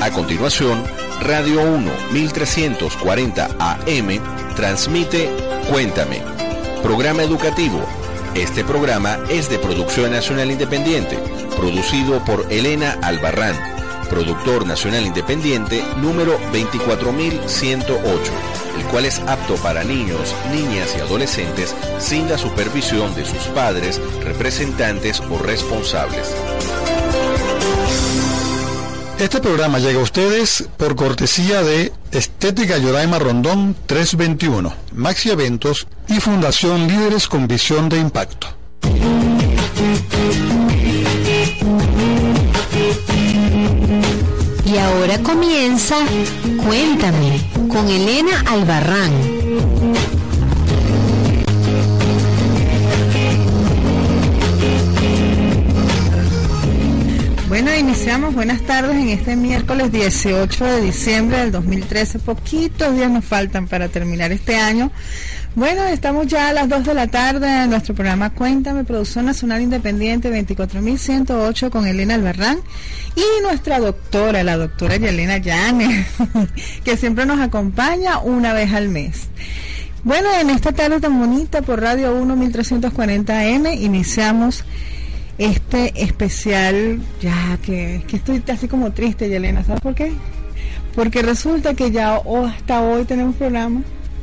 A continuación, Radio 1 1340 AM transmite Cuéntame, programa educativo. Este programa es de Producción Nacional Independiente, producido por Elena Albarrán, productor nacional independiente número 24108, el cual es apto para niños, niñas y adolescentes sin la supervisión de sus padres, representantes o responsables. Este programa llega a ustedes por cortesía de Estética Yoraima Rondón 321, Maxi Eventos y Fundación Líderes con Visión de Impacto. Y ahora comienza Cuéntame con Elena Albarrán. Bueno, iniciamos. Buenas tardes en este miércoles 18 de diciembre del 2013. Poquitos días nos faltan para terminar este año. Bueno, estamos ya a las 2 de la tarde en nuestro programa Cuéntame, Producción Nacional Independiente 24108 con Elena Albarrán y nuestra doctora, la doctora Yelena Llanes, que siempre nos acompaña una vez al mes. Bueno, en esta tarde tan bonita por Radio 1 1340M iniciamos este especial, ya que, que estoy así como triste, Yelena, ¿sabes por qué? Porque resulta que ya hasta hoy tenemos programa.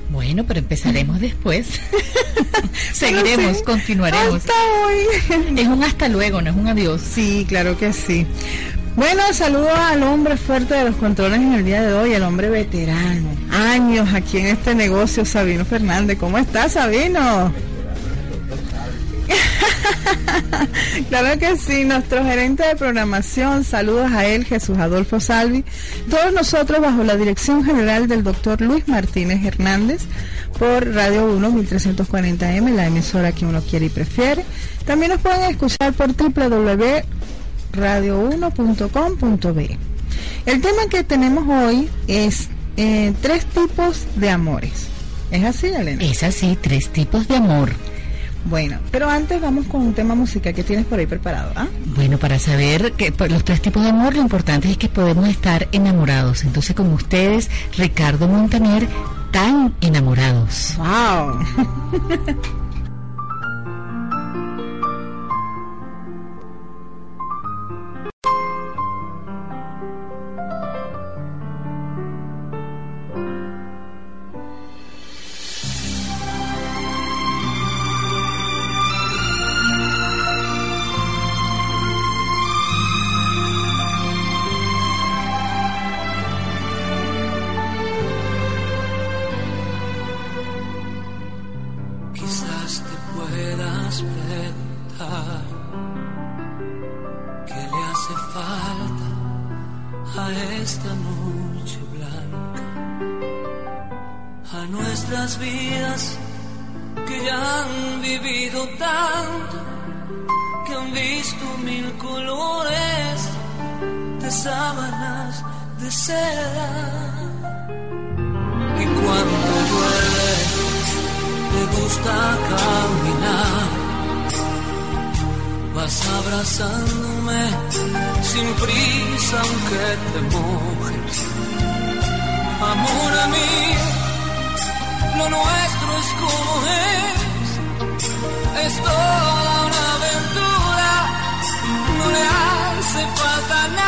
Bueno, pero empezaremos después. Seguiremos, sí, continuaremos. Hasta hoy. Es un hasta luego, no es un adiós. Sí, claro que sí. Bueno, saludo al hombre fuerte de los controles en el día de hoy, al hombre veterano. Años aquí en este negocio, Sabino Fernández. ¿Cómo estás, Sabino? claro que sí, nuestro gerente de programación, saludos a él, Jesús Adolfo Salvi, todos nosotros bajo la dirección general del doctor Luis Martínez Hernández por Radio 1 1340M, la emisora que uno quiere y prefiere. También nos pueden escuchar por www.radio1.com.be. El tema que tenemos hoy es eh, tres tipos de amores. ¿Es así, Elena? Es así, tres tipos de amor. Bueno, pero antes vamos con un tema musical que tienes por ahí preparado. ¿ah? Bueno, para saber que por los tres tipos de amor, lo importante es que podemos estar enamorados. Entonces, como ustedes, Ricardo Montaner, tan enamorados. ¡Wow! seda. Y cuando llueve te gusta caminar. Vas abrazándome sin prisa aunque te mojes. Amor a mí, lo nuestro es como es. Es toda una aventura, no le hace falta nada.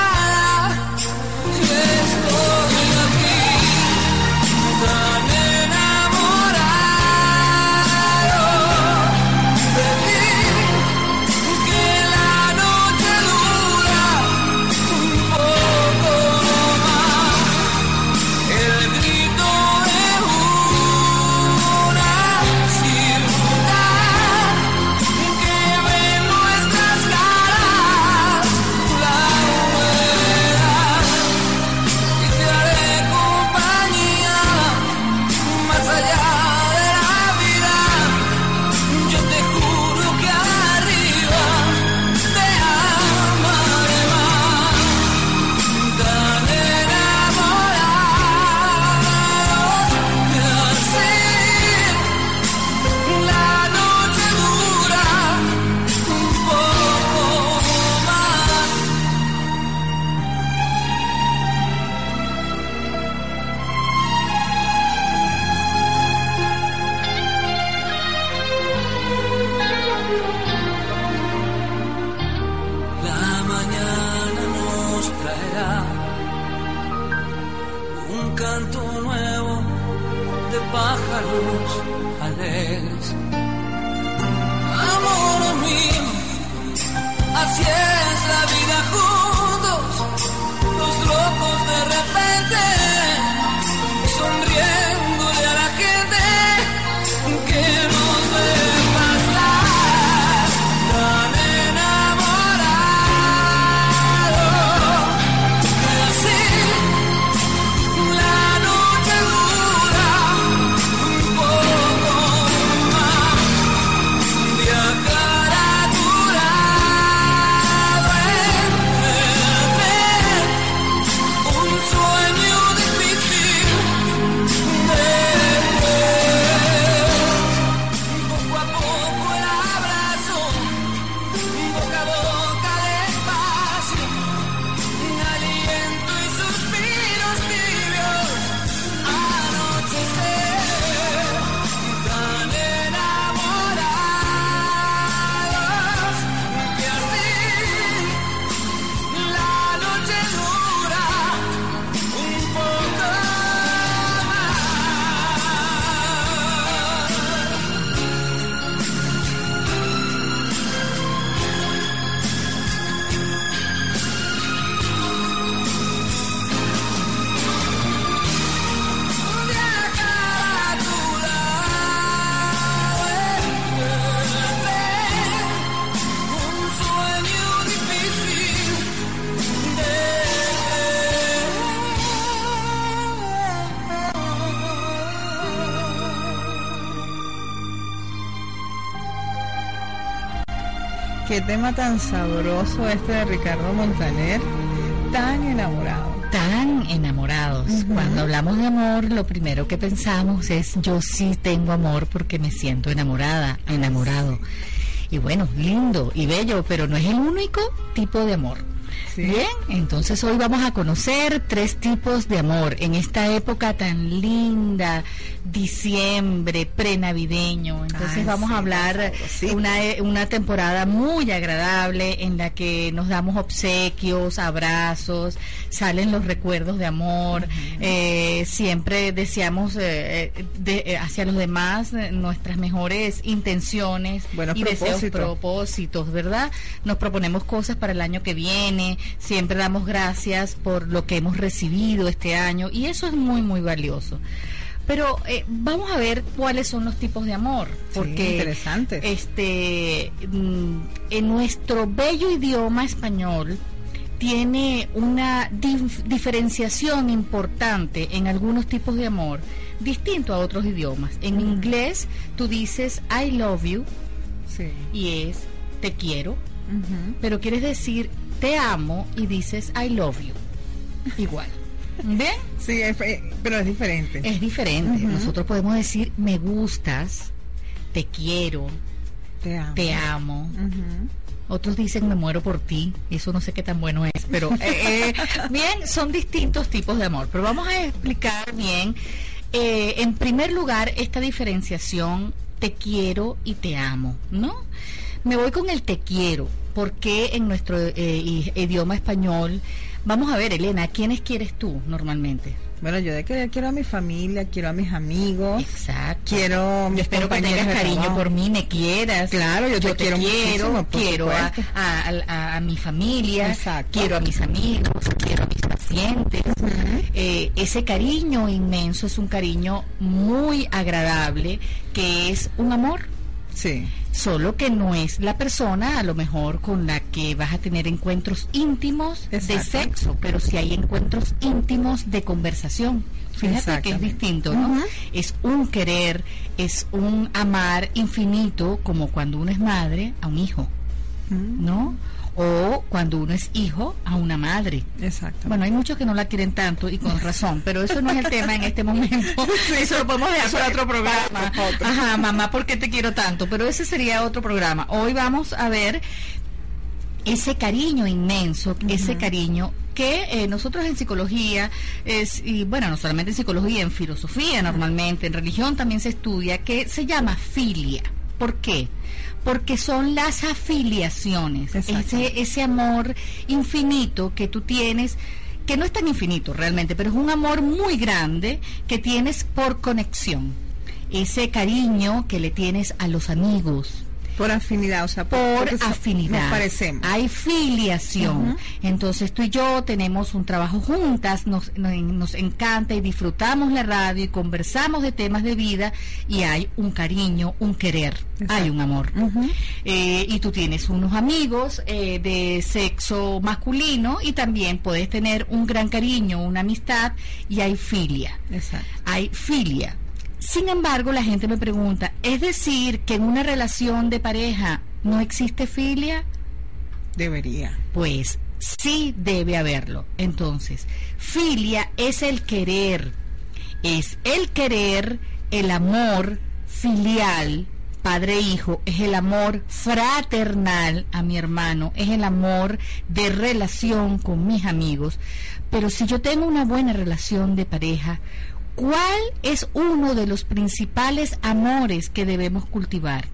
Qué tema tan sabroso este de Ricardo Montaner, tan enamorado. Tan enamorados. Cuando hablamos de amor, lo primero que pensamos es yo sí tengo amor porque me siento enamorada, enamorado. Y bueno, lindo y bello, pero no es el único tipo de amor. Sí. Bien, entonces hoy vamos a conocer tres tipos de amor en esta época tan linda, diciembre, prenavideño. Entonces Ay, vamos sí, a hablar sí. una, una temporada muy agradable en la que nos damos obsequios, abrazos, salen los recuerdos de amor, eh, siempre deseamos eh, de- eh, hacia los demás eh, nuestras mejores intenciones Buenos y deseos propósitos, ¿verdad? Nos proponemos cosas para el año que viene, siempre damos gracias por lo que hemos recibido este año y eso es muy, muy valioso. Pero eh, vamos a ver cuáles son los tipos de amor, porque interesante. este mm, en nuestro bello idioma español tiene una dif- diferenciación importante en algunos tipos de amor distinto a otros idiomas. En inglés tú dices I love you Sí. y es te quiero, pero quieres decir te amo y dices I love you. Igual. ¿Ven? Sí, es- pero es diferente. Es diferente. Nosotros podemos decir me gustas, te quiero, Te amo. te amo. Ujú. Otros dicen me muero por ti, eso no sé qué tan bueno es, pero eh, eh, bien, son distintos tipos de amor. Pero vamos a explicar bien, eh, en primer lugar, esta diferenciación te quiero y te amo, ¿no? Me voy con el te quiero, porque en nuestro eh, idioma español, vamos a ver, Elena, ¿a quiénes quieres tú normalmente? Bueno, yo de querer quiero a mi familia, quiero a mis amigos, Exacto. quiero Yo espero que tengas cariño por mí, me quieras. Claro, yo te quiero por quiero a, a- a- a mi familia, Exacto. quiero a mis amigos, quiero a mis pacientes. Eh, ese cariño inmenso es un cariño muy agradable, que es un amor. Sí, Solo que no es la persona a lo mejor con la que vas a tener encuentros íntimos de sexo, pero si hay encuentros íntimos de conversación. Fíjate que es distinto, ¿no? Es un querer, es un amar infinito, como cuando uno es madre a un hijo, ¿no? O cuando uno es hijo a una madre. exacto. Bueno, hay muchos que no la quieren tanto y con razón, pero eso no es el tema en este momento. Eso lo podemos dejar para otro programa. Ajá, mamá, ¿por qué te quiero tanto? Pero ese sería otro programa. Hoy vamos a ver ese cariño inmenso, ese cariño que eh, nosotros en psicología, es, y bueno, no solamente en psicología, en filosofía normalmente, en religión también se estudia, que se llama filia. ¿Por qué? Porque son las afiliaciones, ese, ese amor infinito que tú tienes que no es tan infinito realmente, pero es un amor muy grande que tienes por conexión. Ese cariño que le tienes a los amigos, Por afinidad, o sea, por afinidad. Nos parecemos. Hay filiación. Entonces tú y yo tenemos un trabajo juntas, nos, nos, nos encanta y disfrutamos la radio y conversamos de temas de vida y hay un cariño, un querer, hay un amor. Eh, y tú tienes unos amigos eh, de sexo masculino y también puedes tener un gran cariño, una amistad y hay filia Exacto. hay filia. Sin embargo, la gente me pregunta, ¿es decir que en una relación de pareja no existe filia? Debería. Pues sí debe haberlo. Entonces, filia es el querer, es el querer, el amor filial, padre-hijo, es el amor fraternal a mi hermano, es el amor de relación con mis amigos. Pero si yo tengo una buena relación de pareja, ¿cuál es uno de los principales amores que debemos cultivar?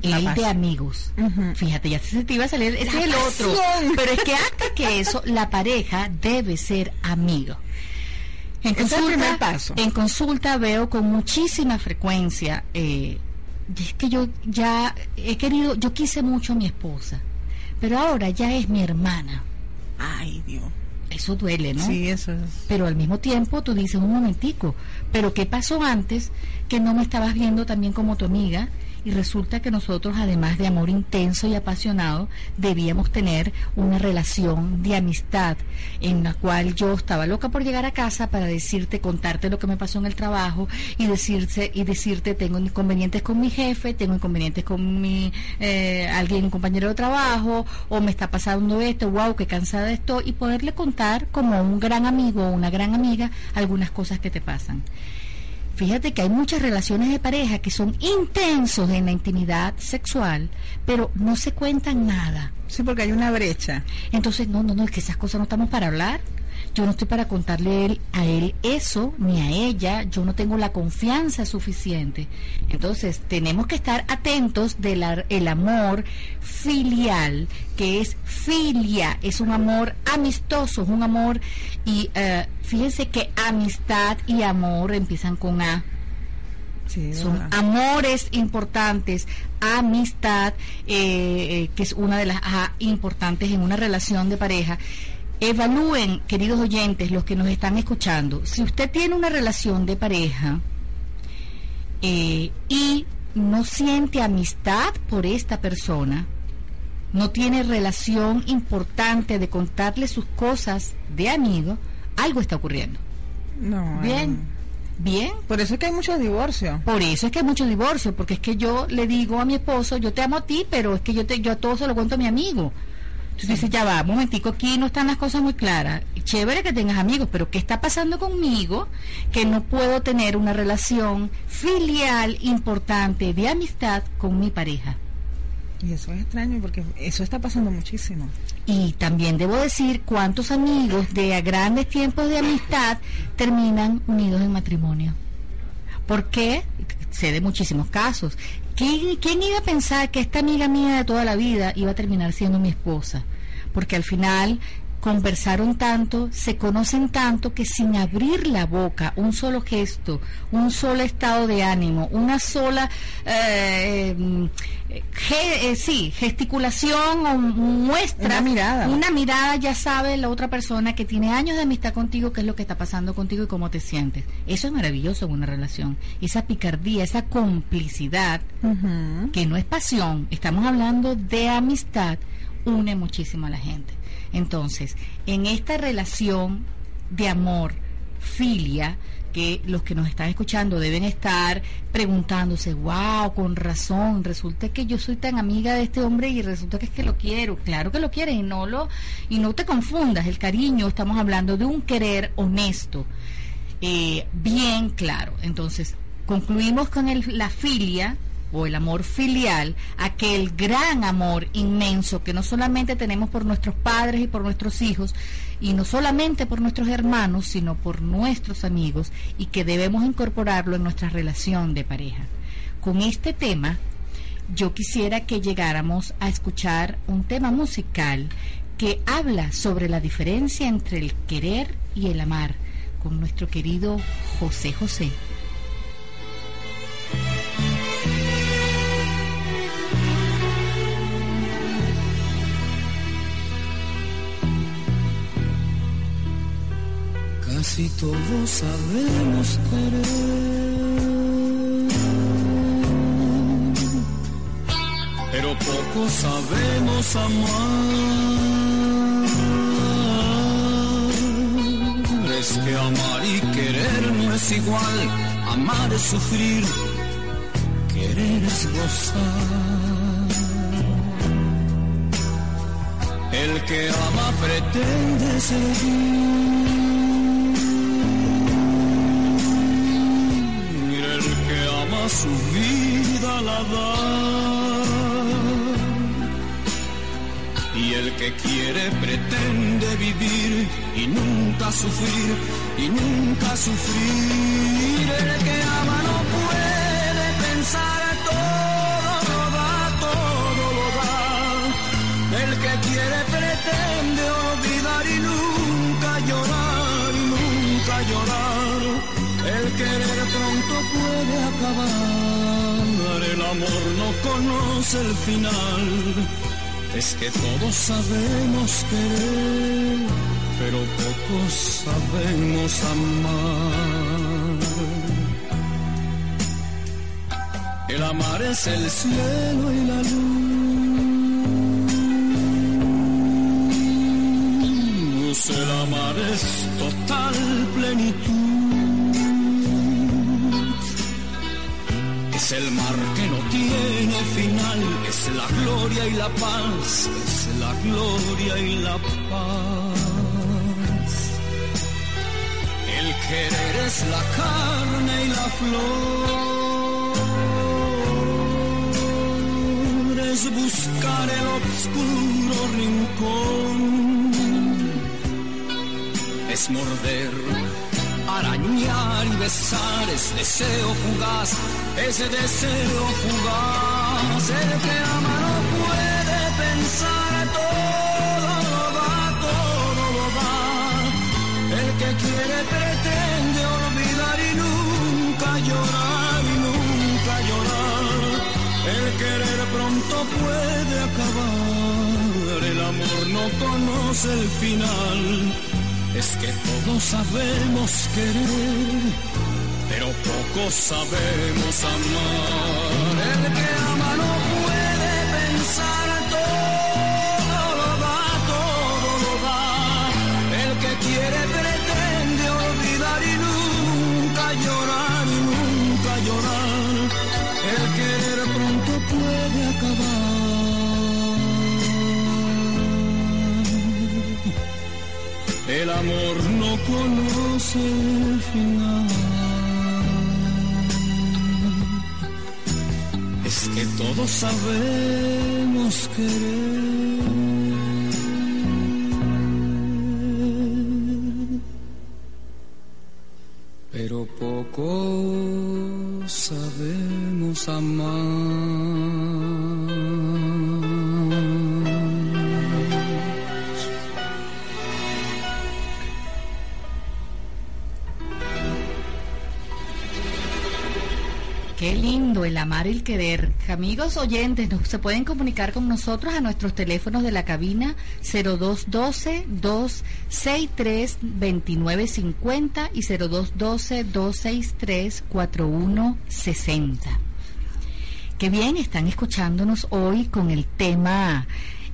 La el de amigos. Fíjate, ya se te iba a salir, ese La es el otro. Pero es que antes que eso, la pareja debe ser amigo. En es el consulta, primer paso. en consulta veo con muchísima frecuencia, eh, es que yo ya he querido, yo quise mucho a mi esposa, pero ahora ya es mi hermana. Ay, Dios. Eso duele, ¿no? Sí, eso es. pero al mismo tiempo tú dices un momentico, pero ¿qué pasó antes que no me estabas viendo también como tu amiga? Y resulta que nosotros, además de amor intenso y apasionado, debíamos tener una relación de amistad en la cual yo estaba loca por llegar a casa para decirte, contarte lo que me pasó en el trabajo y decirse y decirte tengo inconvenientes con mi jefe, tengo inconvenientes con mi eh, alguien, un compañero de trabajo, o me está pasando esto, wow, qué cansada estoy, y poderle contar como un gran amigo o una gran amiga algunas cosas que te pasan. Fíjate que hay muchas relaciones de pareja que son intensos en la intimidad sexual, pero no se cuentan nada. Sí, porque hay una brecha. Entonces, no, no, no, es que esas cosas no estamos para hablar. Yo no estoy para contarle él- a él eso, ni a ella. Yo no tengo la confianza suficiente. Entonces, tenemos que estar atentos del el amor filial, que es filia, es un amor amistoso, es un amor. Y eh, fíjense que amistad y amor empiezan con A Sí, son ¿verdad? amores importantes, amistad, eh, eh, que es una de las A importantes en una relación de pareja. Evalúen, queridos oyentes, los que nos están escuchando, si usted tiene una relación de pareja eh, y no siente amistad por esta persona, no tiene relación importante de contarle sus cosas de amigo, algo está ocurriendo. No. Bien, ay. bien. Por eso es que hay muchos divorcios. Por eso es que hay muchos divorcios, porque es que yo le digo a mi esposo, yo te amo a ti, pero es que yo te, yo a todo se lo cuento a mi amigo. Entonces dice, ya va, un momentico, aquí no están las cosas muy claras. Chévere que tengas amigos, pero ¿qué está pasando conmigo? Que no puedo tener una relación filial importante de amistad con mi pareja. Y eso es extraño porque eso está pasando muchísimo. Y también debo decir cuántos amigos de a grandes tiempos de amistad terminan unidos en matrimonio. ¿Por qué? Sé de muchísimos casos. ¿Quién, quién iba a pensar que esta amiga mía de toda la vida iba a terminar siendo mi esposa? Porque al final conversaron tanto, se conocen tanto que sin abrir la boca, un solo gesto, un solo estado de ánimo, una sola, eh, ge- eh, sí, gesticulación o muestra, Una mirada. una mirada ya sabe la otra persona que tiene años de amistad contigo qué es lo que está pasando contigo y cómo te sientes. Eso es maravilloso en una relación. Esa picardía, esa complicidad, que no es pasión, estamos hablando de amistad, une muchísimo a la gente. Entonces, en esta relación de amor, filia, que los que nos están escuchando deben estar preguntándose, wow, con razón, resulta que yo soy tan amiga de este hombre y resulta que es que lo quiero, claro que lo quieres y no lo y no te confundas, el cariño, estamos hablando de un querer honesto, eh, bien claro. Entonces, concluimos con el- la filia o el amor filial, aquel gran amor inmenso que no solamente tenemos por nuestros padres y por nuestros hijos, y no solamente por nuestros hermanos, sino por nuestros amigos, y que debemos incorporarlo en nuestra relación de pareja. Con este tema, yo quisiera que llegáramos a escuchar un tema musical que habla sobre la diferencia entre el querer y el amar con nuestro querido José José. Casi todos sabemos querer, pero poco sabemos amar. Es que amar y querer no es igual, amar es sufrir, querer es gozar. El que ama pretende seguir. Y el que quiere pretende vivir y nunca sufrir, y nunca sufrir. El que ama no puede pensar, todo lo da, todo lo da. El que quiere pretende olvidar y nunca llorar, y nunca llorar. El querer pronto puede acabar, el amor no conoce el final. Es que todos sabemos querer, pero pocos sabemos amar. El amar es el cielo y la luz. El amar es total es la gloria y la paz, es la gloria y la paz. El querer es la carne y la flor, es buscar el oscuro rincón, es morder arañar y besar es deseo fugaz, ese deseo fugaz. El que ama no puede pensar, todo lo da, todo lo da. El que quiere pretende olvidar y nunca llorar y nunca llorar. El querer pronto puede acabar, el amor no conoce el final. Es que todos sabemos querer, pocos sabemos amar. El que ama no puede pensar, todo lo da, todo lo da. El que quiere pretende olvidar y nunca llorar y nunca llorar. El querer pronto puede acabar. El amor no conoce el final. Todos sabemos querer, pero poco sabemos amar. El amar y el querer. Amigos oyentes, nos, se pueden comunicar con nosotros a nuestros teléfonos de la cabina 0212-263-2950 y 0212-263-4160. Qué bien, están escuchándonos hoy con el tema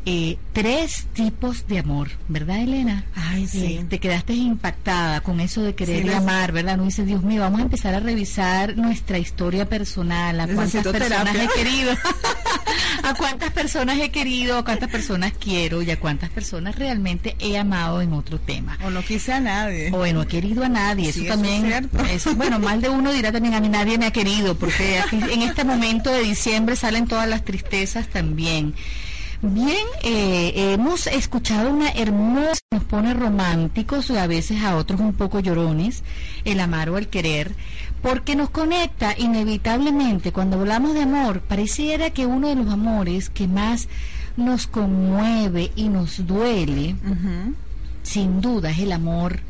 eh, tres tipos de amor, ¿verdad, Elena? Ay, sí. Eh, te quedaste impactada con eso de querer Sí, amar, ¿verdad? No dices, Dios mío, vamos a empezar a revisar nuestra historia personal, a cuántas Necesito personas terapia. he querido, a cuántas personas he querido, a cuántas personas quiero y a cuántas personas realmente he amado en otro tema. O no quise a nadie. O no he querido a nadie, Sí, eso eso también, es eso- bueno, más de uno dirá también a mí nadie me ha querido, porque aquí en este momento de diciembre salen todas las tristezas también. Bien, eh, hemos escuchado una hermosa, nos pone románticos y a veces a otros un poco llorones, el amar o el querer, porque nos conecta inevitablemente, cuando hablamos de amor, pareciera que uno de los amores que más nos conmueve y nos duele, sin duda es el amor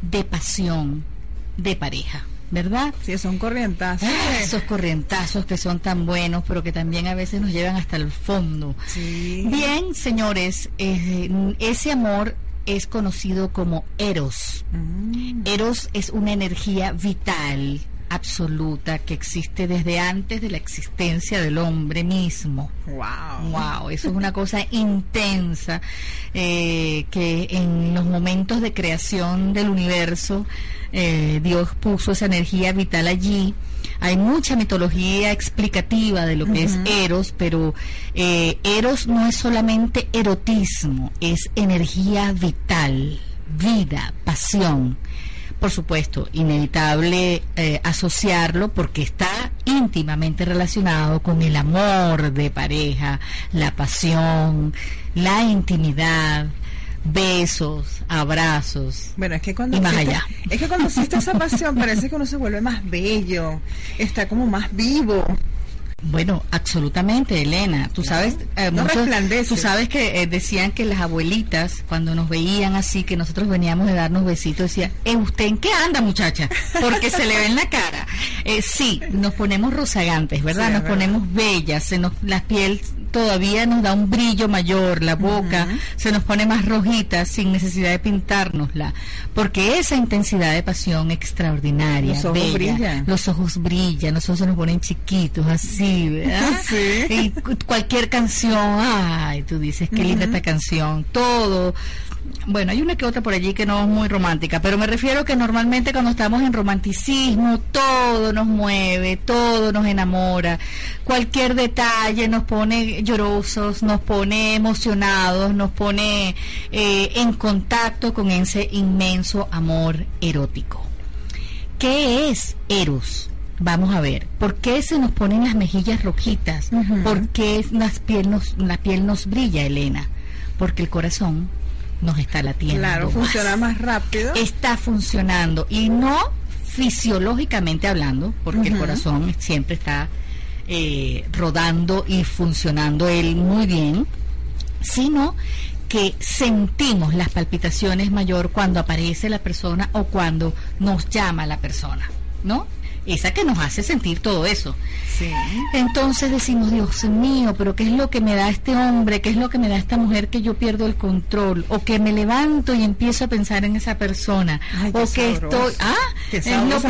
de pasión de pareja. ¿Verdad? Sí, son corrientazos. Ah, esos corrientazos que son tan buenos, pero que también a veces nos llevan hasta el fondo. Bien, señores, eh, ese amor es conocido como Eros. Mm. Eros es una energía vital, absoluta, que existe desde antes de la existencia del hombre mismo. Wow. Wow, eso es una cosa intensa eh, que en los momentos de creación del universo eh, Dios puso esa energía vital allí hay mucha mitología explicativa de lo que es Eros, pero eh, Eros no es solamente erotismo, es energía vital, vida, pasión. Por supuesto, inevitable eh, asociarlo porque está íntimamente relacionado con el amor de pareja, la pasión, la intimidad, besos, abrazos. Bueno, es que cuando y más allá. es que cuando existe esa pasión parece que uno se vuelve más bello, está como más vivo. Bueno, absolutamente, Elena. Tú sabes, eh, tú sabes que eh, decían que las abuelitas cuando nos veían así, que nosotros veníamos de darnos besitos, decían, ¿Eh, ¿usted en qué anda, muchacha? Porque se le ve en la cara. Eh, sí, nos ponemos rozagantes, ¿verdad? nos ponemos bellas, se nos la piel todavía nos da un brillo mayor, la boca se nos pone más rojita sin necesidad de pintárnosla, porque esa intensidad de pasión extraordinaria, los ojos brillan, los ojos brillan, los ojos se nos ponen chiquitos así, ¿verdad? Y cualquier canción, ay, tú dices qué linda esta canción, todo bueno, hay una que otra por allí que no es muy romántica, pero me refiero que normalmente cuando estamos en romanticismo todo nos mueve, todo nos enamora, cualquier detalle nos pone llorosos, nos pone emocionados, nos pone eh, en contacto con ese inmenso amor erótico. ¿Qué es Eros? Vamos a ver, ¿por qué se nos ponen las mejillas rojitas? ¿Por qué piel nos, la piel nos brilla, Elena? Porque el corazón nos está latiendo. Claro, funciona más rápido. Está funcionando y no fisiológicamente hablando, porque el corazón siempre está eh, rodando y funcionando él muy bien, sino que sentimos las palpitaciones mayor cuando aparece la persona o cuando nos llama la persona, ¿no? Esa que nos hace sentir todo eso. Entonces decimos, Dios mío, pero ¿qué es lo que me da este hombre? ¿Qué es lo que me da esta mujer que yo pierdo el control? O que me levanto y empiezo a pensar en esa persona. o que estoy... Ah, es lo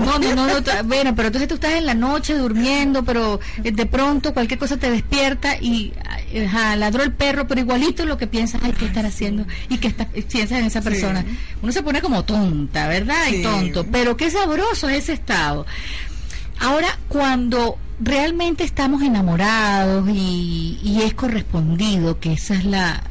No, no, no, no, bueno, pero entonces tú estás en la noche durmiendo, pero eh, de pronto cualquier cosa te despierta y ajá, ladró el perro, pero igualito lo que piensas, hay que estar haciendo y que está, piensas en esa persona. Uno se pone como tonta, ¿verdad? Y tonto, pero qué sabroso es ese estado. Ahora, cuando realmente estamos enamorados y, y es correspondido, que esa es la,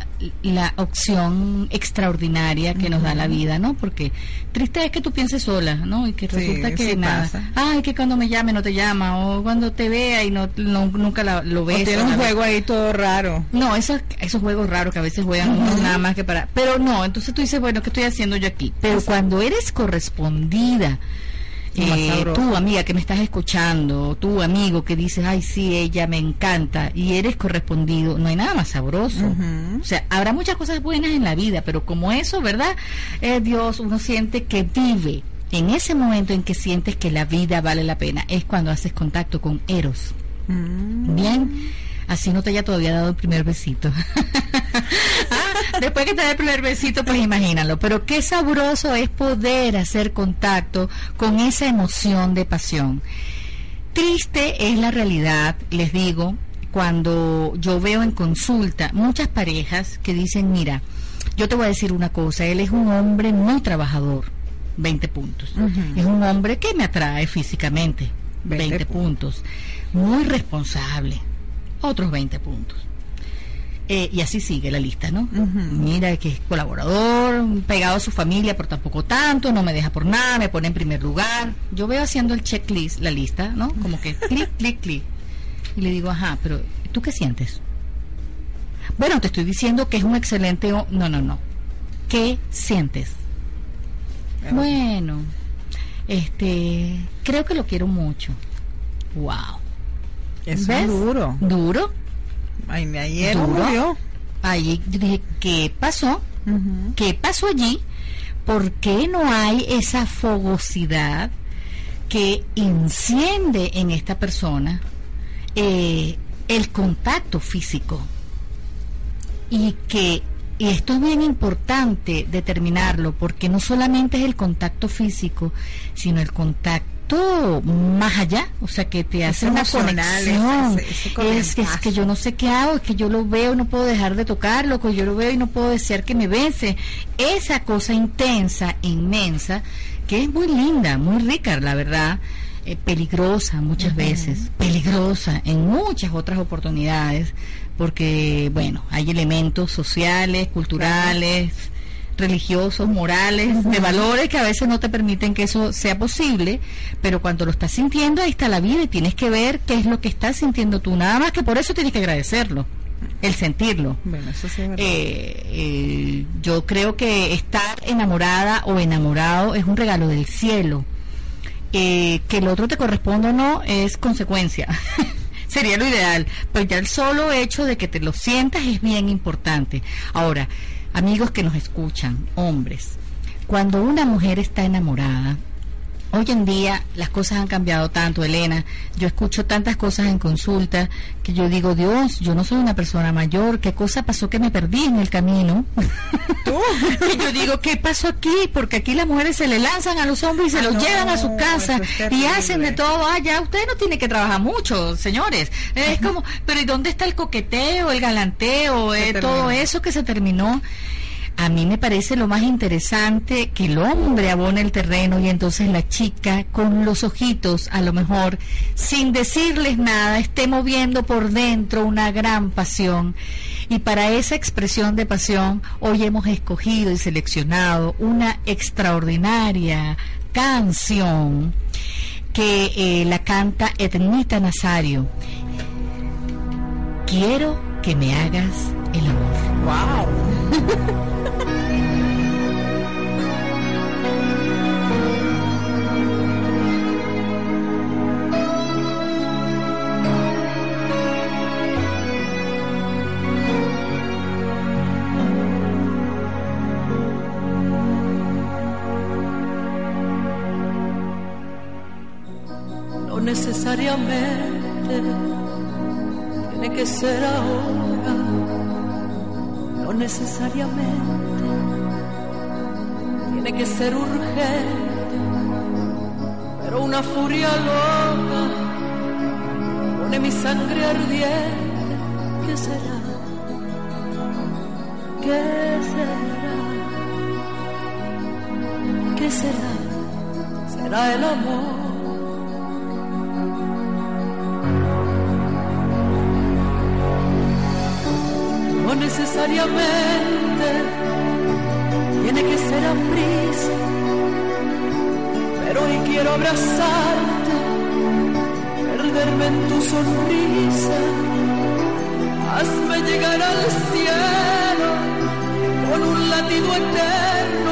la opción extraordinaria que nos da la vida, ¿no? Porque triste es que tú pienses sola, ¿no? Y que resulta que nada. Ay, que cuando me llame no te llama, o cuando te vea y no, nunca lo ves. O tiene un juego ahí todo raro. No, esos, esos juegos raros que a veces juegan nada más que para. Pero no, entonces tú dices, bueno, ¿qué estoy haciendo yo aquí? Pero cuando eres correspondida, eh, tú amiga que me estás escuchando, tú amigo que dices, ay sí, ella me encanta y eres correspondido, no hay nada más sabroso. O sea, habrá muchas cosas buenas en la vida, pero como eso, ¿verdad? Eh, Dios, uno siente que vive. En ese momento en que sientes que la vida vale la pena, es cuando haces contacto con Eros. Mm. Bien así no te haya todavía dado el primer besito. Ah, después que te dé el primer besito, pues imagínalo. Pero qué sabroso es poder hacer contacto con esa emoción de pasión. Triste es la realidad, les digo, cuando yo veo en consulta muchas parejas que dicen, mira, yo te voy a decir una cosa, él es un hombre muy trabajador, 20 puntos. Es un hombre que me atrae físicamente, 20, puntos. Muy responsable, otros 20 puntos. Eh, y así sigue la lista, ¿no? Mira que es colaborador, pegado a su familia, pero tampoco tanto, no me deja por nada, me pone en primer lugar. Yo veo haciendo el checklist, la lista, ¿no? Como que clic, clic, clic. Y le digo, ajá, pero ¿tú qué sientes? Bueno, te estoy diciendo que es un excelente... No, no, no. ¿Qué sientes? Bueno, este, creo que lo quiero mucho. Wow. Es duro. Duro. Ay, ayer Duro. murió. Ahí dije, ¿qué pasó? ¿Qué pasó allí? ¿Por qué no hay esa fogosidad que enciende en esta persona eh, el contacto físico? Y que y esto es bien importante determinarlo porque no solamente es el contacto físico, sino el contacto más allá, o sea que te hace una conexión. ese- es, que, es que yo no sé qué hago, es que yo lo veo y no puedo dejar de tocarlo, que yo lo veo y no puedo desear que me bese. Esa cosa intensa, inmensa, que es muy linda, muy rica, la verdad, eh, peligrosa muchas veces, peligrosa en muchas otras oportunidades, porque, bueno, hay elementos sociales, culturales, religiosos, morales, de valores que a veces no te permiten que eso sea posible, pero cuando lo estás sintiendo, ahí está la vida y tienes que ver qué es lo que estás sintiendo tú, nada más que por eso tienes que agradecerlo, el sentirlo. Bueno, eso sí es verdad. Eh, eh, yo creo que estar enamorada o enamorado es un regalo del cielo. Eh, que el otro te corresponda o no es consecuencia. Sería lo ideal. Pero ya el solo hecho de que te lo sientas es bien importante. Ahora, amigos que nos escuchan, hombres, cuando una mujer está enamorada, Hoy en día las cosas han cambiado tanto, Elena. Yo escucho tantas cosas en consulta que yo digo, Dios, yo no soy una persona mayor. ¿Qué cosa pasó que me perdí en el camino? y yo digo, ¿qué pasó aquí? Porque aquí las mujeres se le lanzan a los hombres y se Ah, los no, llevan a su casa es y hacen de todo. Ah, ya usted no tiene que trabajar mucho, señores. Es como, pero ¿y dónde está el coqueteo, el galanteo, eh, todo eso que se terminó? A mí me parece lo más interesante que el hombre abone el terreno y entonces la chica con los ojitos, a lo mejor, sin decirles nada, esté moviendo por dentro una gran pasión. Y para esa expresión de pasión, hoy hemos escogido y seleccionado una extraordinaria canción que eh, la canta Etnita Nazario. Quiero que me hagas el amor. No necesariamente tiene que ser ahora, no necesariamente tiene que ser urgente, pero una furia loca pone mi sangre ardiente. ¿Qué será? ¿Qué será? ¿Qué será? Será el amor. Necesariamente tiene que ser a prisa, pero hoy quiero abrazarte, perderme en tu sonrisa, hazme llegar al cielo con un latido eterno,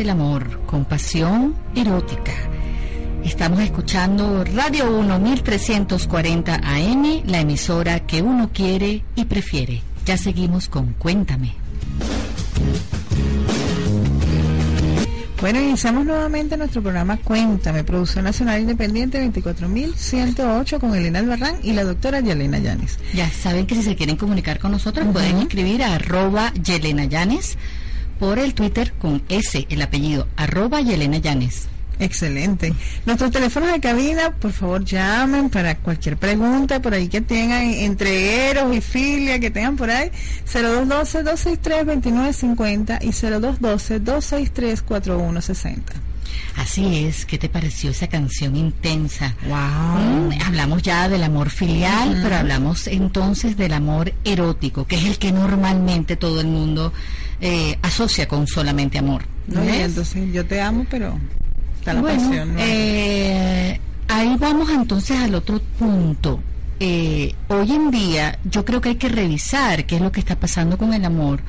el amor con pasión erótica. Estamos escuchando Radio 1 1340 AM, la emisora que uno quiere y prefiere. Ya seguimos con Cuéntame. Bueno, iniciamos nuevamente nuestro programa Cuéntame, Producción Nacional Independiente 24108 con Elena Albarrán y la doctora Yelena Llanes. Ya saben que si se quieren comunicar con nosotros pueden escribir a arroba Yelena Llanes por el Twitter con S, el apellido, arroba Yelena Llanes. Excelente. Nuestros teléfonos de cabina, por favor, llamen para cualquier pregunta por ahí que tengan entre Eros y Filia, que tengan por ahí, 0212-263-2950 y 0212-263-4160. Así es, ¿qué te pareció esa canción intensa? Wow. Mm, hablamos ya del amor filial, pero hablamos entonces del amor erótico, que es el que normalmente todo el mundo eh, asocia con solamente amor. No, ¿ves? entonces yo te amo, pero está la Bueno, pasión. ¿no? eh, ahí vamos entonces al otro punto. Eh, hoy en día yo creo que hay que revisar qué es lo que está pasando con el amor,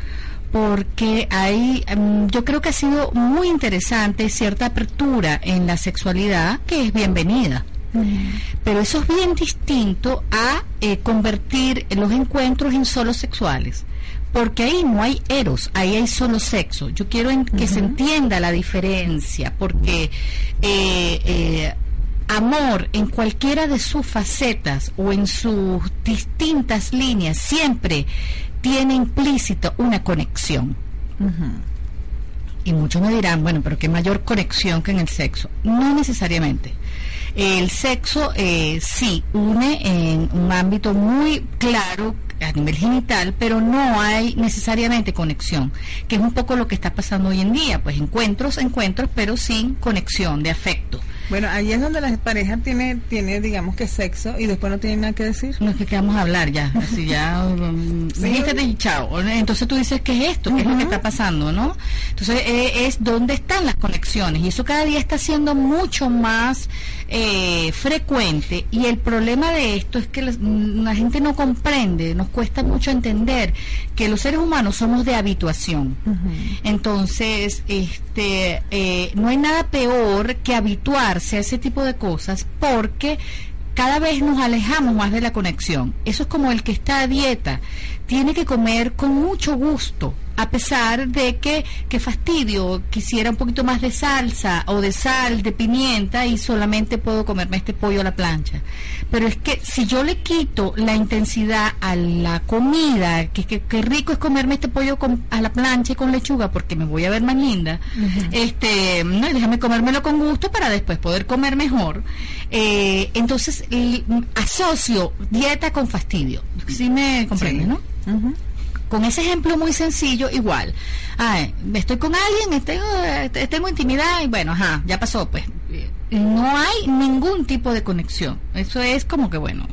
porque hay, mm, yo creo que ha sido muy interesante cierta apertura en la sexualidad que es bienvenida. Pero eso es bien distinto a eh, convertir los encuentros en solo sexuales. Porque ahí no hay eros, ahí hay solo sexo. Yo quiero en- que se entienda la diferencia, porque eh, eh, amor en cualquiera de sus facetas o en sus distintas líneas siempre tiene implícito una conexión. Y muchos me dirán, bueno, pero qué mayor conexión que en el sexo. No necesariamente. El sexo eh, sí une en un ámbito muy claro a nivel genital, pero no hay necesariamente conexión, que es un poco lo que está pasando hoy en día, pues encuentros, encuentros, pero sin conexión de afecto. Bueno, ahí es donde la pareja tiene, tiene, digamos que sexo y después no tiene nada que decir. No es que queramos hablar ya, así ya, um, Sí. chao. Entonces tú dices, ¿qué es esto? ¿Qué es lo que está pasando? ¿no? Entonces eh, es dónde están las conexiones y eso cada día está siendo mucho más eh, frecuente y el problema de esto es que las- mm, la gente no comprende, nos cuesta mucho entender que los seres humanos somos de habituación. Entonces, este, eh, no hay nada peor que habituarse a ese tipo de cosas porque cada vez nos alejamos más de la conexión. Eso es como el que está a dieta. Tiene que comer con mucho gusto, a pesar de que, que fastidio, quisiera un poquito más de salsa o de sal, de pimienta y solamente puedo comerme este pollo a la plancha. Pero es que si yo le quito la intensidad a la comida, que, que, que rico es comerme este pollo con- a la plancha y con lechuga porque me voy a ver más linda, este, no, déjame comérmelo con gusto para después poder comer mejor. Eh, entonces asocio dieta con fastidio. ¿Sí me comprendes, no? Con ese ejemplo muy sencillo, igual. Ay, estoy con alguien, tengo, eh, tengo intimidad y bueno, ajá, ya pasó, pues. No hay ningún tipo de conexión. Eso es como que, bueno,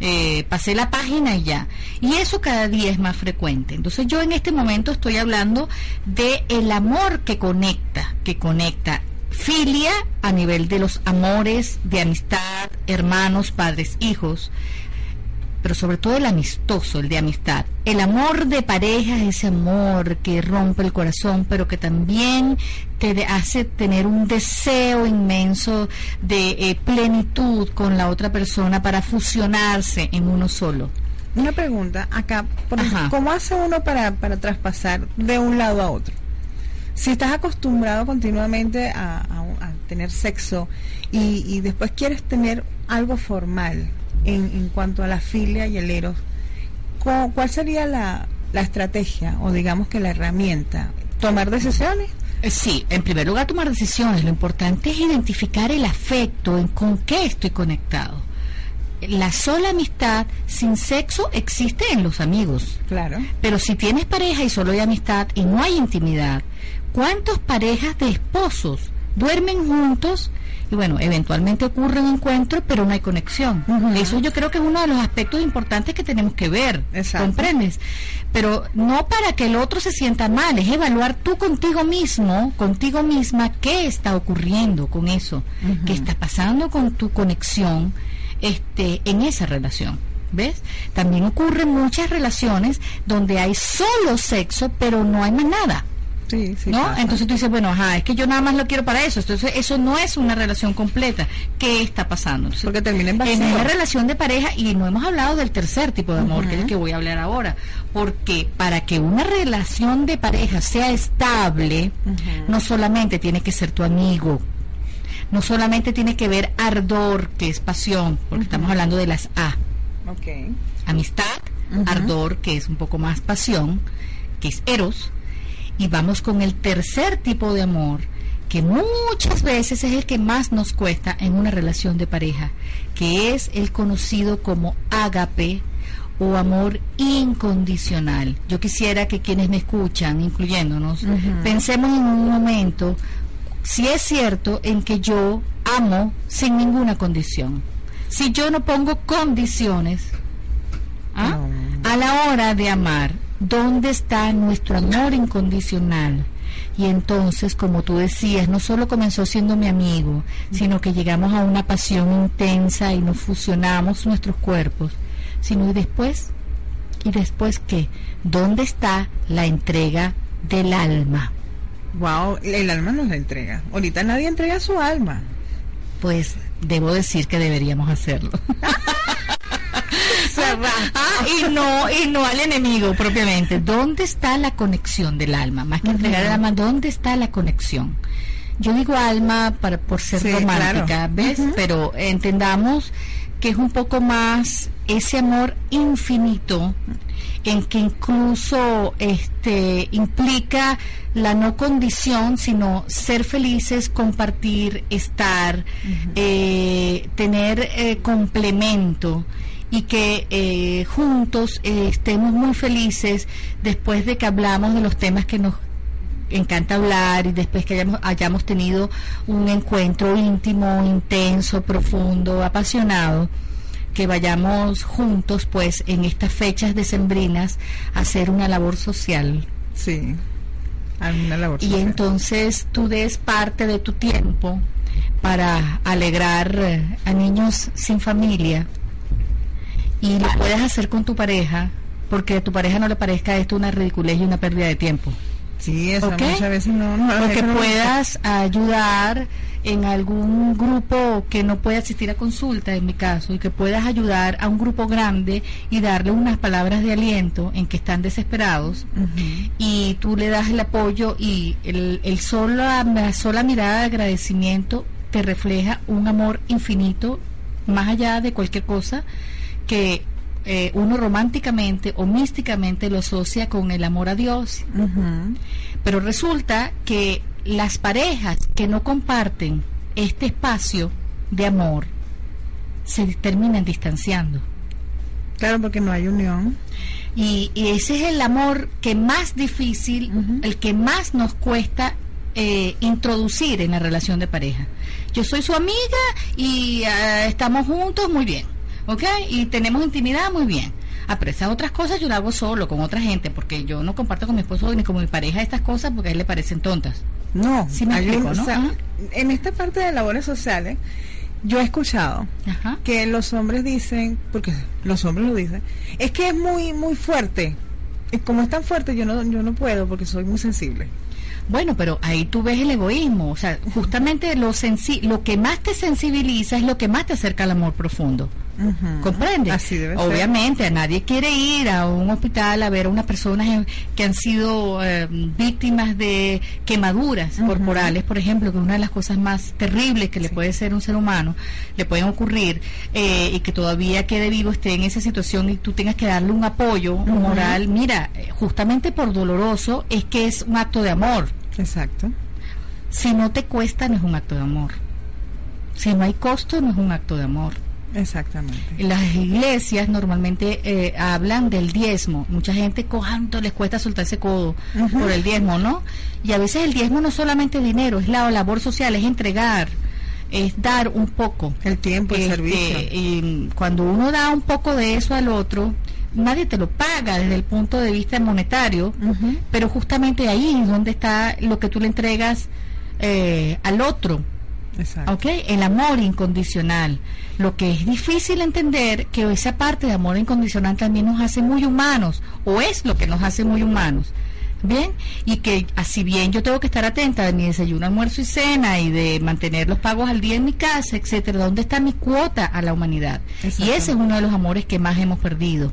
eh, pasé la página y ya. Y eso cada día es más frecuente. Entonces yo en este momento estoy hablando de el amor que conecta, que conecta filia a nivel de los amores, de amistad, hermanos, padres, hijos, pero sobre todo el amistoso, el de amistad. El amor de pareja es ese amor que rompe el corazón, pero que también te hace tener un deseo inmenso de eh, plenitud con la otra persona para fusionarse en uno solo. Una pregunta acá, ¿cómo hace uno para, para traspasar de un lado a otro? Si estás acostumbrado continuamente a, tener sexo y, después quieres tener algo formal en, en, cuanto a la filia y el eros, ¿cuál sería la, la estrategia o digamos que la herramienta? ¿Tomar decisiones? Eh, sí, en primer lugar tomar decisiones. Lo importante es identificar el afecto, en con qué estoy conectado la sola amistad sin sexo existe en los amigos. Claro. Pero si tienes pareja y solo hay amistad y no hay intimidad, ¿cuántas parejas de esposos duermen juntos? Y bueno, eventualmente ocurre un encuentro, pero no hay conexión. Eso yo creo que es uno de los aspectos importantes que tenemos que ver. ¿Comprendes? Pero no para que el otro se sienta mal, es evaluar tú contigo mismo, contigo misma, qué está ocurriendo con eso, qué está pasando con tu conexión este, en esa relación. ¿Ves? También ocurren muchas relaciones donde hay solo sexo, pero no hay más nada. Sí, sí, ¿no? Entonces tú dices, bueno, ajá, es que yo nada más lo quiero para eso. Entonces, eso no es una relación completa. ¿Qué está pasando? Porque termina en En una relación de pareja, y no hemos hablado del tercer tipo de amor, que es el que voy a hablar ahora. Porque para que una relación de pareja sea estable, no solamente tiene que ser tu amigo, no solamente tiene que ver ardor, que es pasión, porque estamos hablando de las A. Amistad, ardor, que es un poco más pasión, que es eros. Y vamos con el tercer tipo de amor, que muchas veces es el que más nos cuesta en una relación de pareja, que es el conocido como ágape o amor incondicional. Yo quisiera que quienes me escuchan, incluyéndonos, pensemos en un momento si es cierto en que yo amo sin ninguna condición. Si yo no pongo condiciones ¿ah? a la hora de amar, ¿dónde está nuestro amor incondicional? Y entonces, como tú decías, no solo comenzó siendo mi amigo, sino que llegamos a una pasión intensa y nos fusionamos nuestros cuerpos, sino y después, ¿y después qué? ¿Dónde está la entrega del alma? Wow, el alma nos la entrega. Ahorita nadie entrega su alma. Pues debo decir que deberíamos hacerlo. ah, y no y no al enemigo propiamente. ¿Dónde está la conexión del alma? Más que entregar el alma, ¿dónde está la conexión? Yo digo alma para por ser romántica, ¿ves? Pero entendamos que es un poco más ese amor infinito en que incluso este implica la no condición, sino ser felices, compartir, estar, eh, tener eh, complemento y que eh, juntos estemos muy felices después de que hablamos de los temas que nos encanta hablar y después que hayamos, hayamos tenido un encuentro íntimo, intenso, profundo, apasionado que vayamos juntos, pues, en estas fechas decembrinas a hacer una labor social. Sí, una labor social. Y entonces tú des parte de tu tiempo para alegrar eh, a niños sin familia y lo puedes hacer con tu pareja porque a tu pareja no le parezca esto una ridiculez y una pérdida de tiempo. Sí, eso muchas veces no. no que puedas ayudar en algún grupo que no puede asistir a consulta, en mi caso, y que puedas ayudar a un grupo grande y darle unas palabras de aliento en que están desesperados, y tú le das el apoyo y el, el la sola mirada de agradecimiento te refleja un amor infinito, más allá de cualquier cosa que eh, uno románticamente o místicamente lo asocia con el amor a Dios. Pero resulta que las parejas que no comparten este espacio de amor se terminan distanciando. Claro, porque no hay unión. Y, ese es el amor que más difícil, el que más nos cuesta eh, introducir en la relación de pareja. Yo soy su amiga y ah, estamos juntos, muy bien ¿ok? Y tenemos intimidad muy bien. Ah, pero esas otras cosas yo las hago solo, con otra gente, porque yo no comparto con mi esposo ni con mi pareja estas cosas porque a él le parecen tontas. No, Sí me explico, ¿no? o sea, Ajá. en esta parte de labores sociales, yo he escuchado Ajá. que los hombres dicen, porque los hombres lo dicen, es que es muy muy fuerte. Y como es tan fuerte, yo no yo no puedo porque soy muy sensible. Bueno, pero ahí tú ves el egoísmo, o sea, justamente lo sensi lo que más te sensibiliza es lo que más te acerca al amor profundo. ¿Comprende? Así debe ser. Obviamente, a nadie quiere ir a un hospital a ver a unas personas que han sido eh, víctimas de quemaduras corporales, por ejemplo, que es una de las cosas más terribles que le puede ser a un ser humano, le pueden ocurrir, eh, y que todavía quede vivo, esté en esa situación y tú tengas que darle un apoyo moral. Mira, eh, justamente por doloroso es que es un acto de amor. Exacto. Si no te cuesta, no es un acto de amor. Si no hay costo, no es un acto de amor. Exactamente. Las iglesias normalmente eh, hablan del diezmo. Mucha gente, ¿cuánto les cuesta soltarse codo Ujú. por el diezmo, no? Y a veces el diezmo no es solamente dinero, es la labor social, es entregar, es dar un poco. El tiempo, el Este, servicio. y cuando uno da un poco de eso al otro, nadie te lo paga desde el punto de vista monetario, pero justamente ahí es donde está lo que tú le entregas eh, al otro. Exacto. ¿Ok? El amor incondicional. Lo que es difícil entender que esa parte de amor incondicional también nos hace muy humanos, o es lo que nos hace muy humanos. Bien, y que así bien yo tengo que estar atenta de mi desayuno, almuerzo y cena y de mantener los pagos al día en mi casa, etcétera. ¿Dónde está mi cuota a la humanidad? Y ese es uno de los amores que más hemos perdido.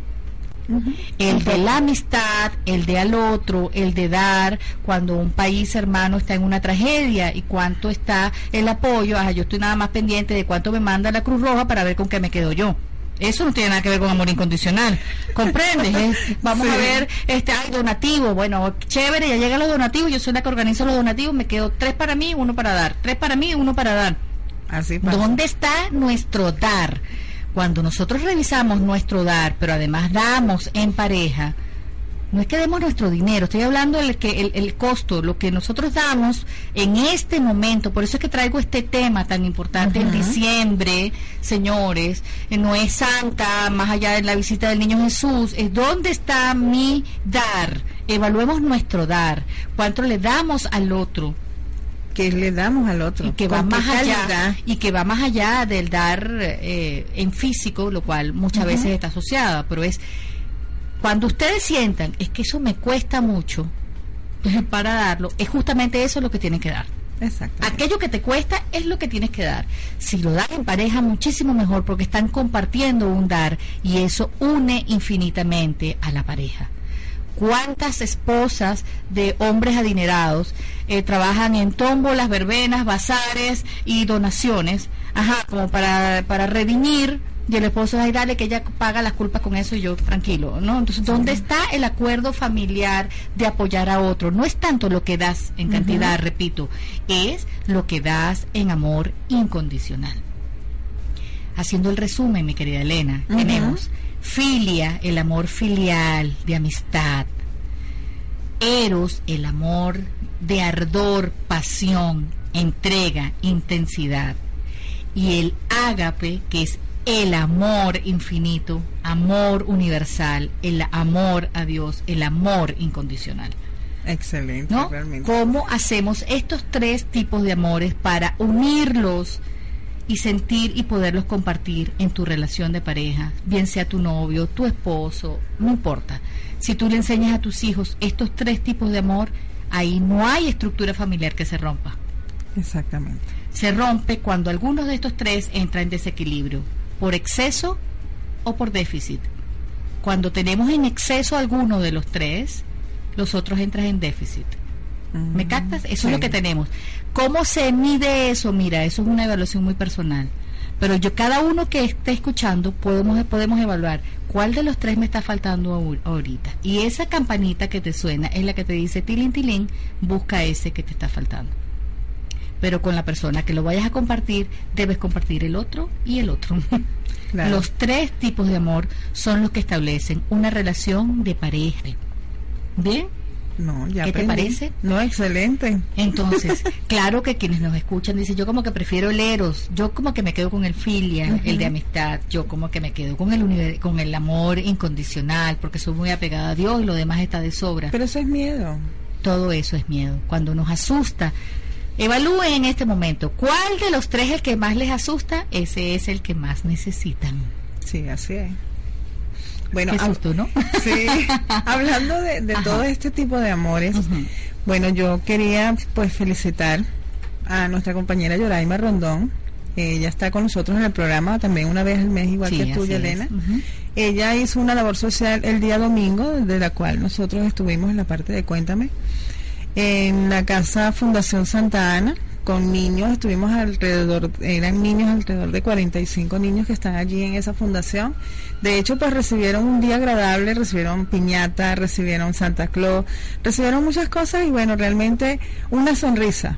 El de la amistad, el de al otro, el de dar cuando un país hermano está en una tragedia y cuánto está el apoyo. Ah, yo estoy nada más pendiente de cuánto me manda la Cruz Roja para ver con qué me quedo yo. Eso no tiene nada que ver con amor incondicional. ¿Comprendes? Es- vamos a ver, este, ay, donativo. Bueno, chévere, ya llegan los donativos. Yo soy la que organizo los donativos. Me quedo tres para mí, uno para dar. Tres para mí, uno para dar. Así pasa. ¿Dónde está nuestro dar? Cuando nosotros revisamos nuestro dar, pero además damos en pareja, no es que demos nuestro dinero, estoy hablando del que el, el costo, lo que nosotros damos en este momento, por eso es que traigo este tema tan importante en diciembre, señores, no es Santa, más allá de la visita del niño Jesús, es dónde está mi dar. Evaluemos nuestro dar, cuánto le damos al otro, Que le damos al otro. y que va ¿Con qué más allá y que va más allá del dar eh, en físico lo cual muchas veces está asociada pero es cuando ustedes sientan es que eso me cuesta mucho para darlo es justamente eso lo que tienen que dar Exacto. aquello que te cuesta es lo que tienes que dar si lo das en pareja muchísimo mejor porque están compartiendo un dar y eso une infinitamente a la pareja cuántas esposas de hombres adinerados eh, trabajan en tómbolas, verbenas, bazares y donaciones, ajá, como para, para redimir y el esposo ay dale que ella paga las culpas con eso y yo tranquilo, ¿no? Entonces, ¿dónde está el acuerdo familiar de apoyar a otro? No es tanto lo que das en cantidad, repito, es lo que das en amor incondicional. Haciendo el resumen, mi querida Elena, tenemos filia, el amor filial de amistad. Eros, el amor de ardor, pasión, entrega, intensidad. Y el ágape, que es el amor infinito, amor universal, el amor a Dios, el amor incondicional. Excelente, ¿no? realmente. ¿Cómo hacemos estos tres tipos de amores para unirlos y sentir y poderlos compartir en tu relación de pareja, bien sea tu novio, tu esposo, no importa. Si tú le enseñas a tus hijos estos tres tipos de amor, ahí no hay estructura familiar que se rompa. Exactamente. Se rompe cuando algunos de estos tres entra en desequilibrio, por exceso o por déficit. Cuando tenemos en exceso alguno de los tres, los otros entran en déficit. ¿Me captas? Eso es lo que tenemos. ¿Cómo se mide eso? Mira, eso es una evaluación muy personal. Pero yo, cada uno que esté escuchando, podemos, podemos evaluar cuál de los tres me está faltando ahor- ahorita. Y esa campanita que te suena es la que te dice tilín, tilín, busca ese que te está faltando. Pero con la persona que lo vayas a compartir, debes compartir el otro y el otro. Claro. Los tres tipos de amor son los que establecen una relación de pareja. ¿Bien? No, ya ¿Qué te parece? No, excelente. Entonces, claro que quienes nos escuchan dicen, yo como que prefiero el eros, yo como que me quedo con el filia, el de amistad, yo como que me quedo con el con el amor incondicional, porque soy muy apegada a Dios y lo demás está de sobra. Pero eso es miedo. todo eso es miedo. Cuando nos asusta, evalúen en este momento cuál de los tres el que más les asusta, ese es el que más necesitan. Sí, así es. Bueno, Qué susto, ¿no? Sí, hablando de, de todo este tipo de amores, bueno, yo quería pues felicitar a nuestra compañera Yoraima Rondón. Ella está con nosotros en el programa también una vez al mes, igual Sí, que tú, es. Elena. Ella hizo una labor social el día domingo, de la cual nosotros estuvimos en la parte de Cuéntame, en la casa Fundación Santa Ana, con niños, estuvimos alrededor, eran niños alrededor de 45 niños que están allí en esa fundación. De hecho, pues recibieron un día agradable, recibieron piñata, recibieron Santa Claus, recibieron muchas cosas y bueno, realmente una sonrisa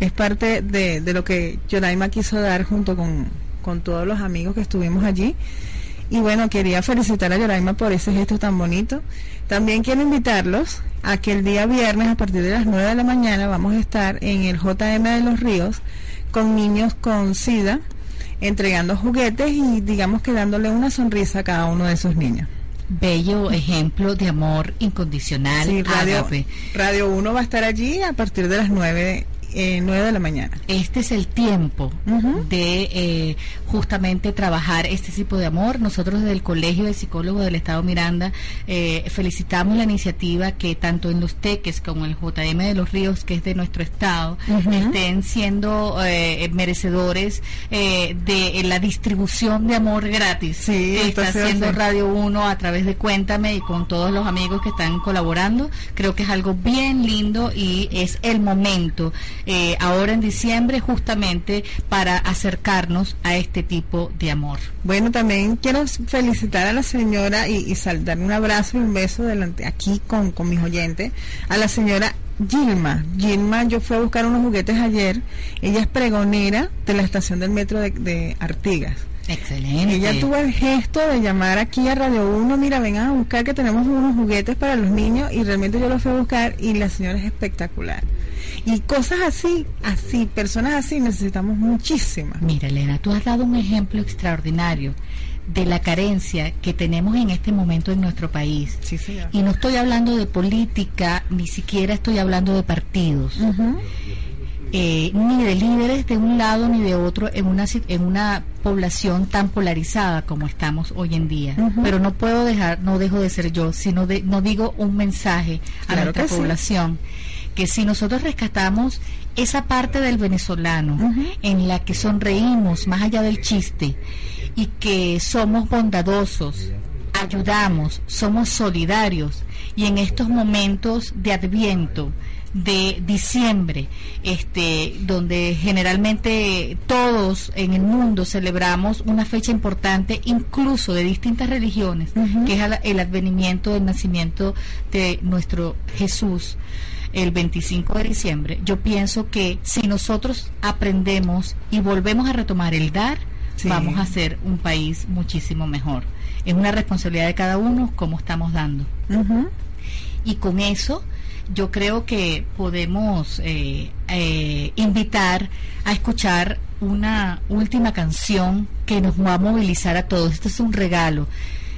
es parte de, de lo que Yoraima quiso dar junto con, con todos los amigos que estuvimos allí. Y bueno, quería felicitar a Yoraima por ese gesto tan bonito. También quiero invitarlos a que el día viernes a partir de las 9 de la mañana vamos a estar en el JM de los Ríos con niños con SIDA entregando juguetes y digamos que dándole una sonrisa a cada uno de esos niños. Bello ejemplo de amor incondicional. Sí, Radio, ágape. Radio 1 va a estar allí a partir de las 9, eh, 9 de la mañana. Este es el tiempo de eh, justamente trabajar este tipo de amor. Nosotros desde el Colegio de Psicólogos del Estado Miranda eh, felicitamos la iniciativa que tanto en los teques como en el JM de los Ríos, que es de nuestro estado, estén siendo eh, merecedores eh, de la distribución de amor gratis Sí, que está haciendo sí. Radio 1 a través de Cuéntame y con todos los amigos que están colaborando. Creo que es algo bien lindo y es el momento eh, ahora en diciembre justamente para acercarnos a este tipo de amor. Bueno, también quiero felicitar a la señora y, y un abrazo y un beso delante aquí con, con mis oyentes, a la señora Gilma. Gilma, yo fui a buscar unos juguetes ayer. Ella es pregonera de la estación del metro de Artigas. Excelente. Ella tuvo el gesto de llamar aquí a Radio 1, mira, vengan a buscar que tenemos unos juguetes para los niños y realmente yo los fui a buscar y la señora es espectacular. Y cosas así, así, personas así necesitamos muchísimas. Mira, Elena, tú has dado un ejemplo extraordinario de la carencia que tenemos en este momento en nuestro país. Sí. Y no estoy hablando de política, ni siquiera estoy hablando de partidos. Ujú. Eh, ni de líderes de un lado ni de otro en una en una población tan polarizada como estamos hoy en día. Pero no puedo dejar, no dejo de ser yo, sino de, no digo un mensaje a nuestra que sí. población que si nosotros rescatamos esa parte del venezolano en la que sonreímos más allá del chiste y que somos bondadosos, ayudamos, somos solidarios y en estos momentos de adviento, de diciembre, este, donde generalmente todos en el mundo celebramos una fecha importante, incluso de distintas religiones, Ujú. que es el- advenimiento del nacimiento de nuestro Jesús el 25 de diciembre, yo pienso que si nosotros aprendemos y volvemos a retomar el dar, Sí. vamos a ser un país muchísimo mejor. Es una responsabilidad de cada uno cómo estamos dando. Y con eso yo creo que podemos eh, eh, invitar a escuchar una última canción que nos va a movilizar a todos. Esto es un regalo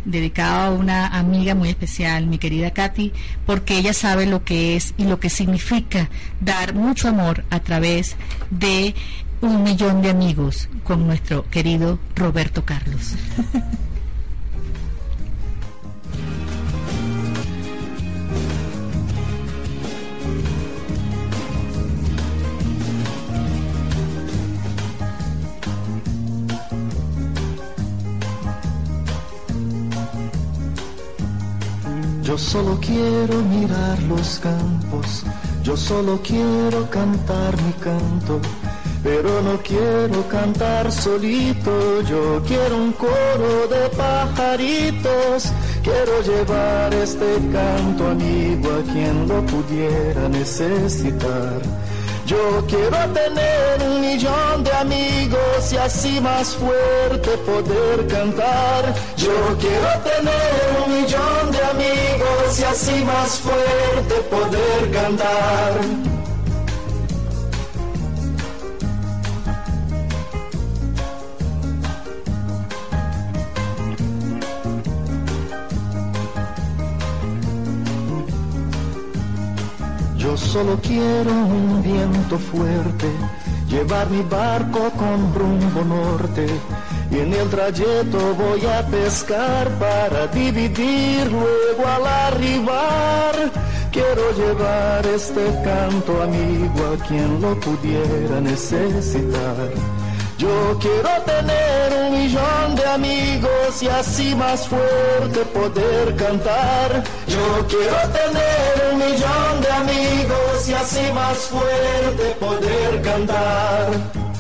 dedicado a una amiga muy especial, mi querida Katy, porque ella sabe lo que es y lo que significa dar mucho amor a través de un millón de amigos con nuestro querido Roberto Carlos. Yo solo quiero mirar los campos, yo solo quiero cantar mi canto, pero no quiero cantar solito, yo quiero un coro de pajaritos, quiero llevar este canto amigo a quien lo pudiera necesitar. Yo quiero tener un millón de amigos y así más fuerte poder cantar. Yo quiero tener un millón de amigos y así más fuerte poder cantar. Solo quiero un viento fuerte, llevar mi barco con rumbo norte. Y en el trayecto voy a pescar para dividir luego al arribar. Quiero llevar este canto amigo a quien lo pudiera necesitar. Yo quiero tener un millón de amigos y así más fuerte poder cantar. Yo quiero tener un millón de amigos y así más fuerte poder cantar.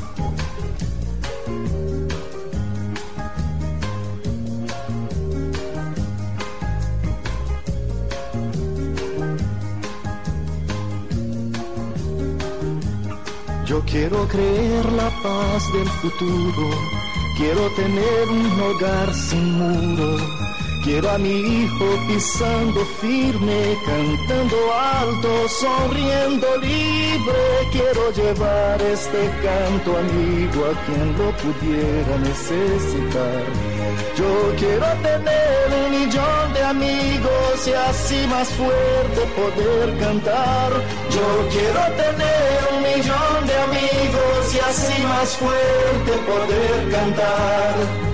Quiero creer la paz del futuro, quiero tener un hogar sin muro, quiero a mi hijo pisando firme, cantando alto, sonriendo libre, quiero llevar este canto amigo a quien lo pudiera necesitar. Yo quiero tener un millón de amigos y así más fuerte poder cantar. Yo quiero tener un millón de amigos y así más fuerte poder cantar.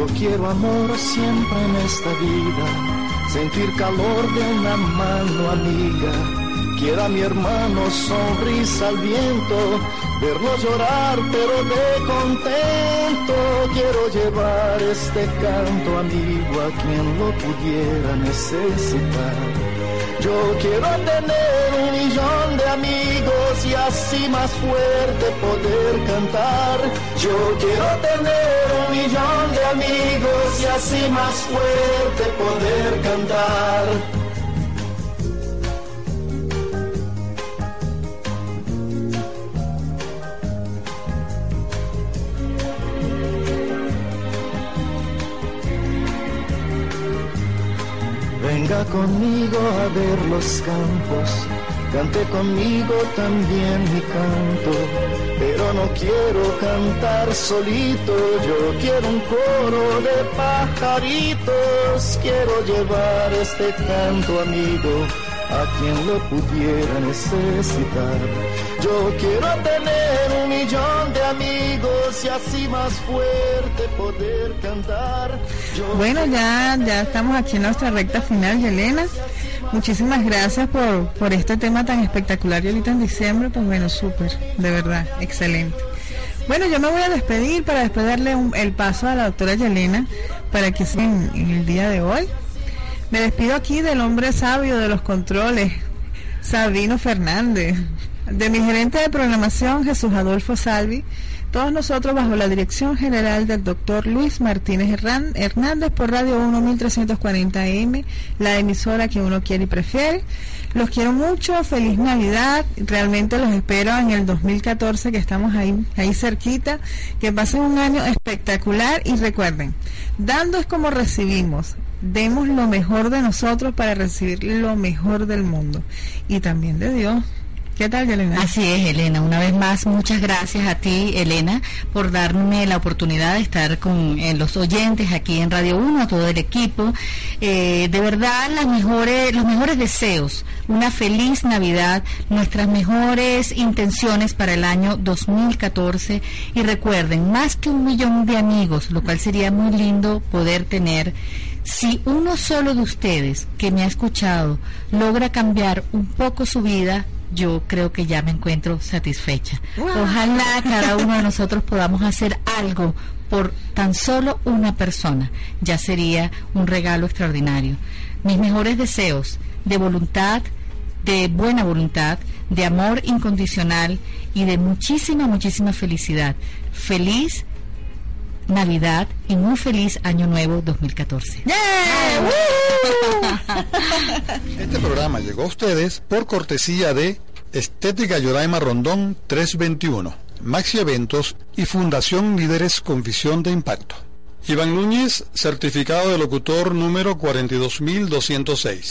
Yo quiero amor siempre en esta vida, sentir calor de una mano amiga. Quiero a mi hermano sonrisa al viento, verlo llorar pero de contento. Quiero llevar este canto amigo a quien lo pudiera necesitar. Yo quiero tener un millón de amigos y así más fuerte poder cantar. Yo quiero tener un millón de amigos y así más fuerte poder cantar. Conmigo a ver los campos, cante conmigo también mi canto, pero no quiero cantar solito, yo quiero un coro de pajaritos, quiero llevar este canto amigo a quien lo pudiera necesitar. Yo quiero tener millón de amigos y así más fuerte poder cantar. Yo Bueno, ya, ya estamos aquí en nuestra recta final, Yelena. Muchísimas gracias por, por este tema tan espectacular y ahorita en diciembre, pues bueno, súper, de verdad, excelente. Bueno, yo me voy a despedir para después darle un- el paso a la doctora Yelena para que sea en, en el día de hoy. Me despido aquí del hombre sabio de los controles, Sabino Fernández, de mi gerente de programación, Jesús Adolfo Salvi, todos nosotros bajo la dirección general del doctor Luis Martínez Hernández por Radio 1 1340 AM, la emisora que uno quiere y prefiere. Los quiero mucho, feliz Navidad, realmente los espero en el 2014 que estamos ahí, ahí cerquita, que pasen un año espectacular y recuerden, dando es como recibimos, demos lo mejor de nosotros para recibir lo mejor del mundo y también de Dios. ¿Qué tal, Yelena? Así es, Elena. Una vez más, muchas gracias a ti, Elena, por darme la oportunidad de estar con eh, los oyentes aquí en Radio 1, a todo el equipo. Eh, de verdad, las mejores, los mejores deseos, una feliz Navidad, nuestras mejores intenciones para el año 2014. Y recuerden, más que un millón de amigos, lo cual sería muy lindo poder tener. Si uno solo de ustedes que me ha escuchado logra cambiar un poco su vida, yo creo que ya me encuentro satisfecha. Ojalá cada uno de nosotros podamos hacer algo por tan solo una persona. Ya sería un regalo extraordinario. Mis mejores deseos de voluntad, de buena voluntad, de amor incondicional y de muchísima, muchísima felicidad. Feliz Navidad y muy feliz Año Nuevo 2014. Este programa llegó a ustedes por cortesía de Estética Yodaima Rondón 321, Maxi Eventos y Fundación Líderes con Visión de Impacto. Iván Núñez, certificado de locutor número 42206.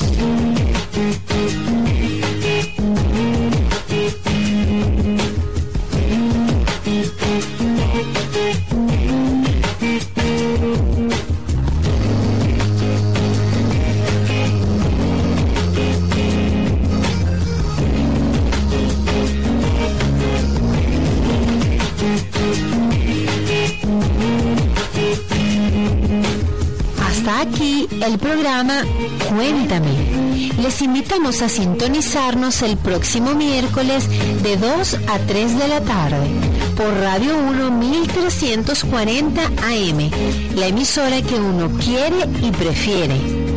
El programa Cuéntame. Les invitamos a sintonizarnos el próximo miércoles de 2 a 3 de la tarde por Radio 1 1340 AM, la emisora que uno quiere y prefiere.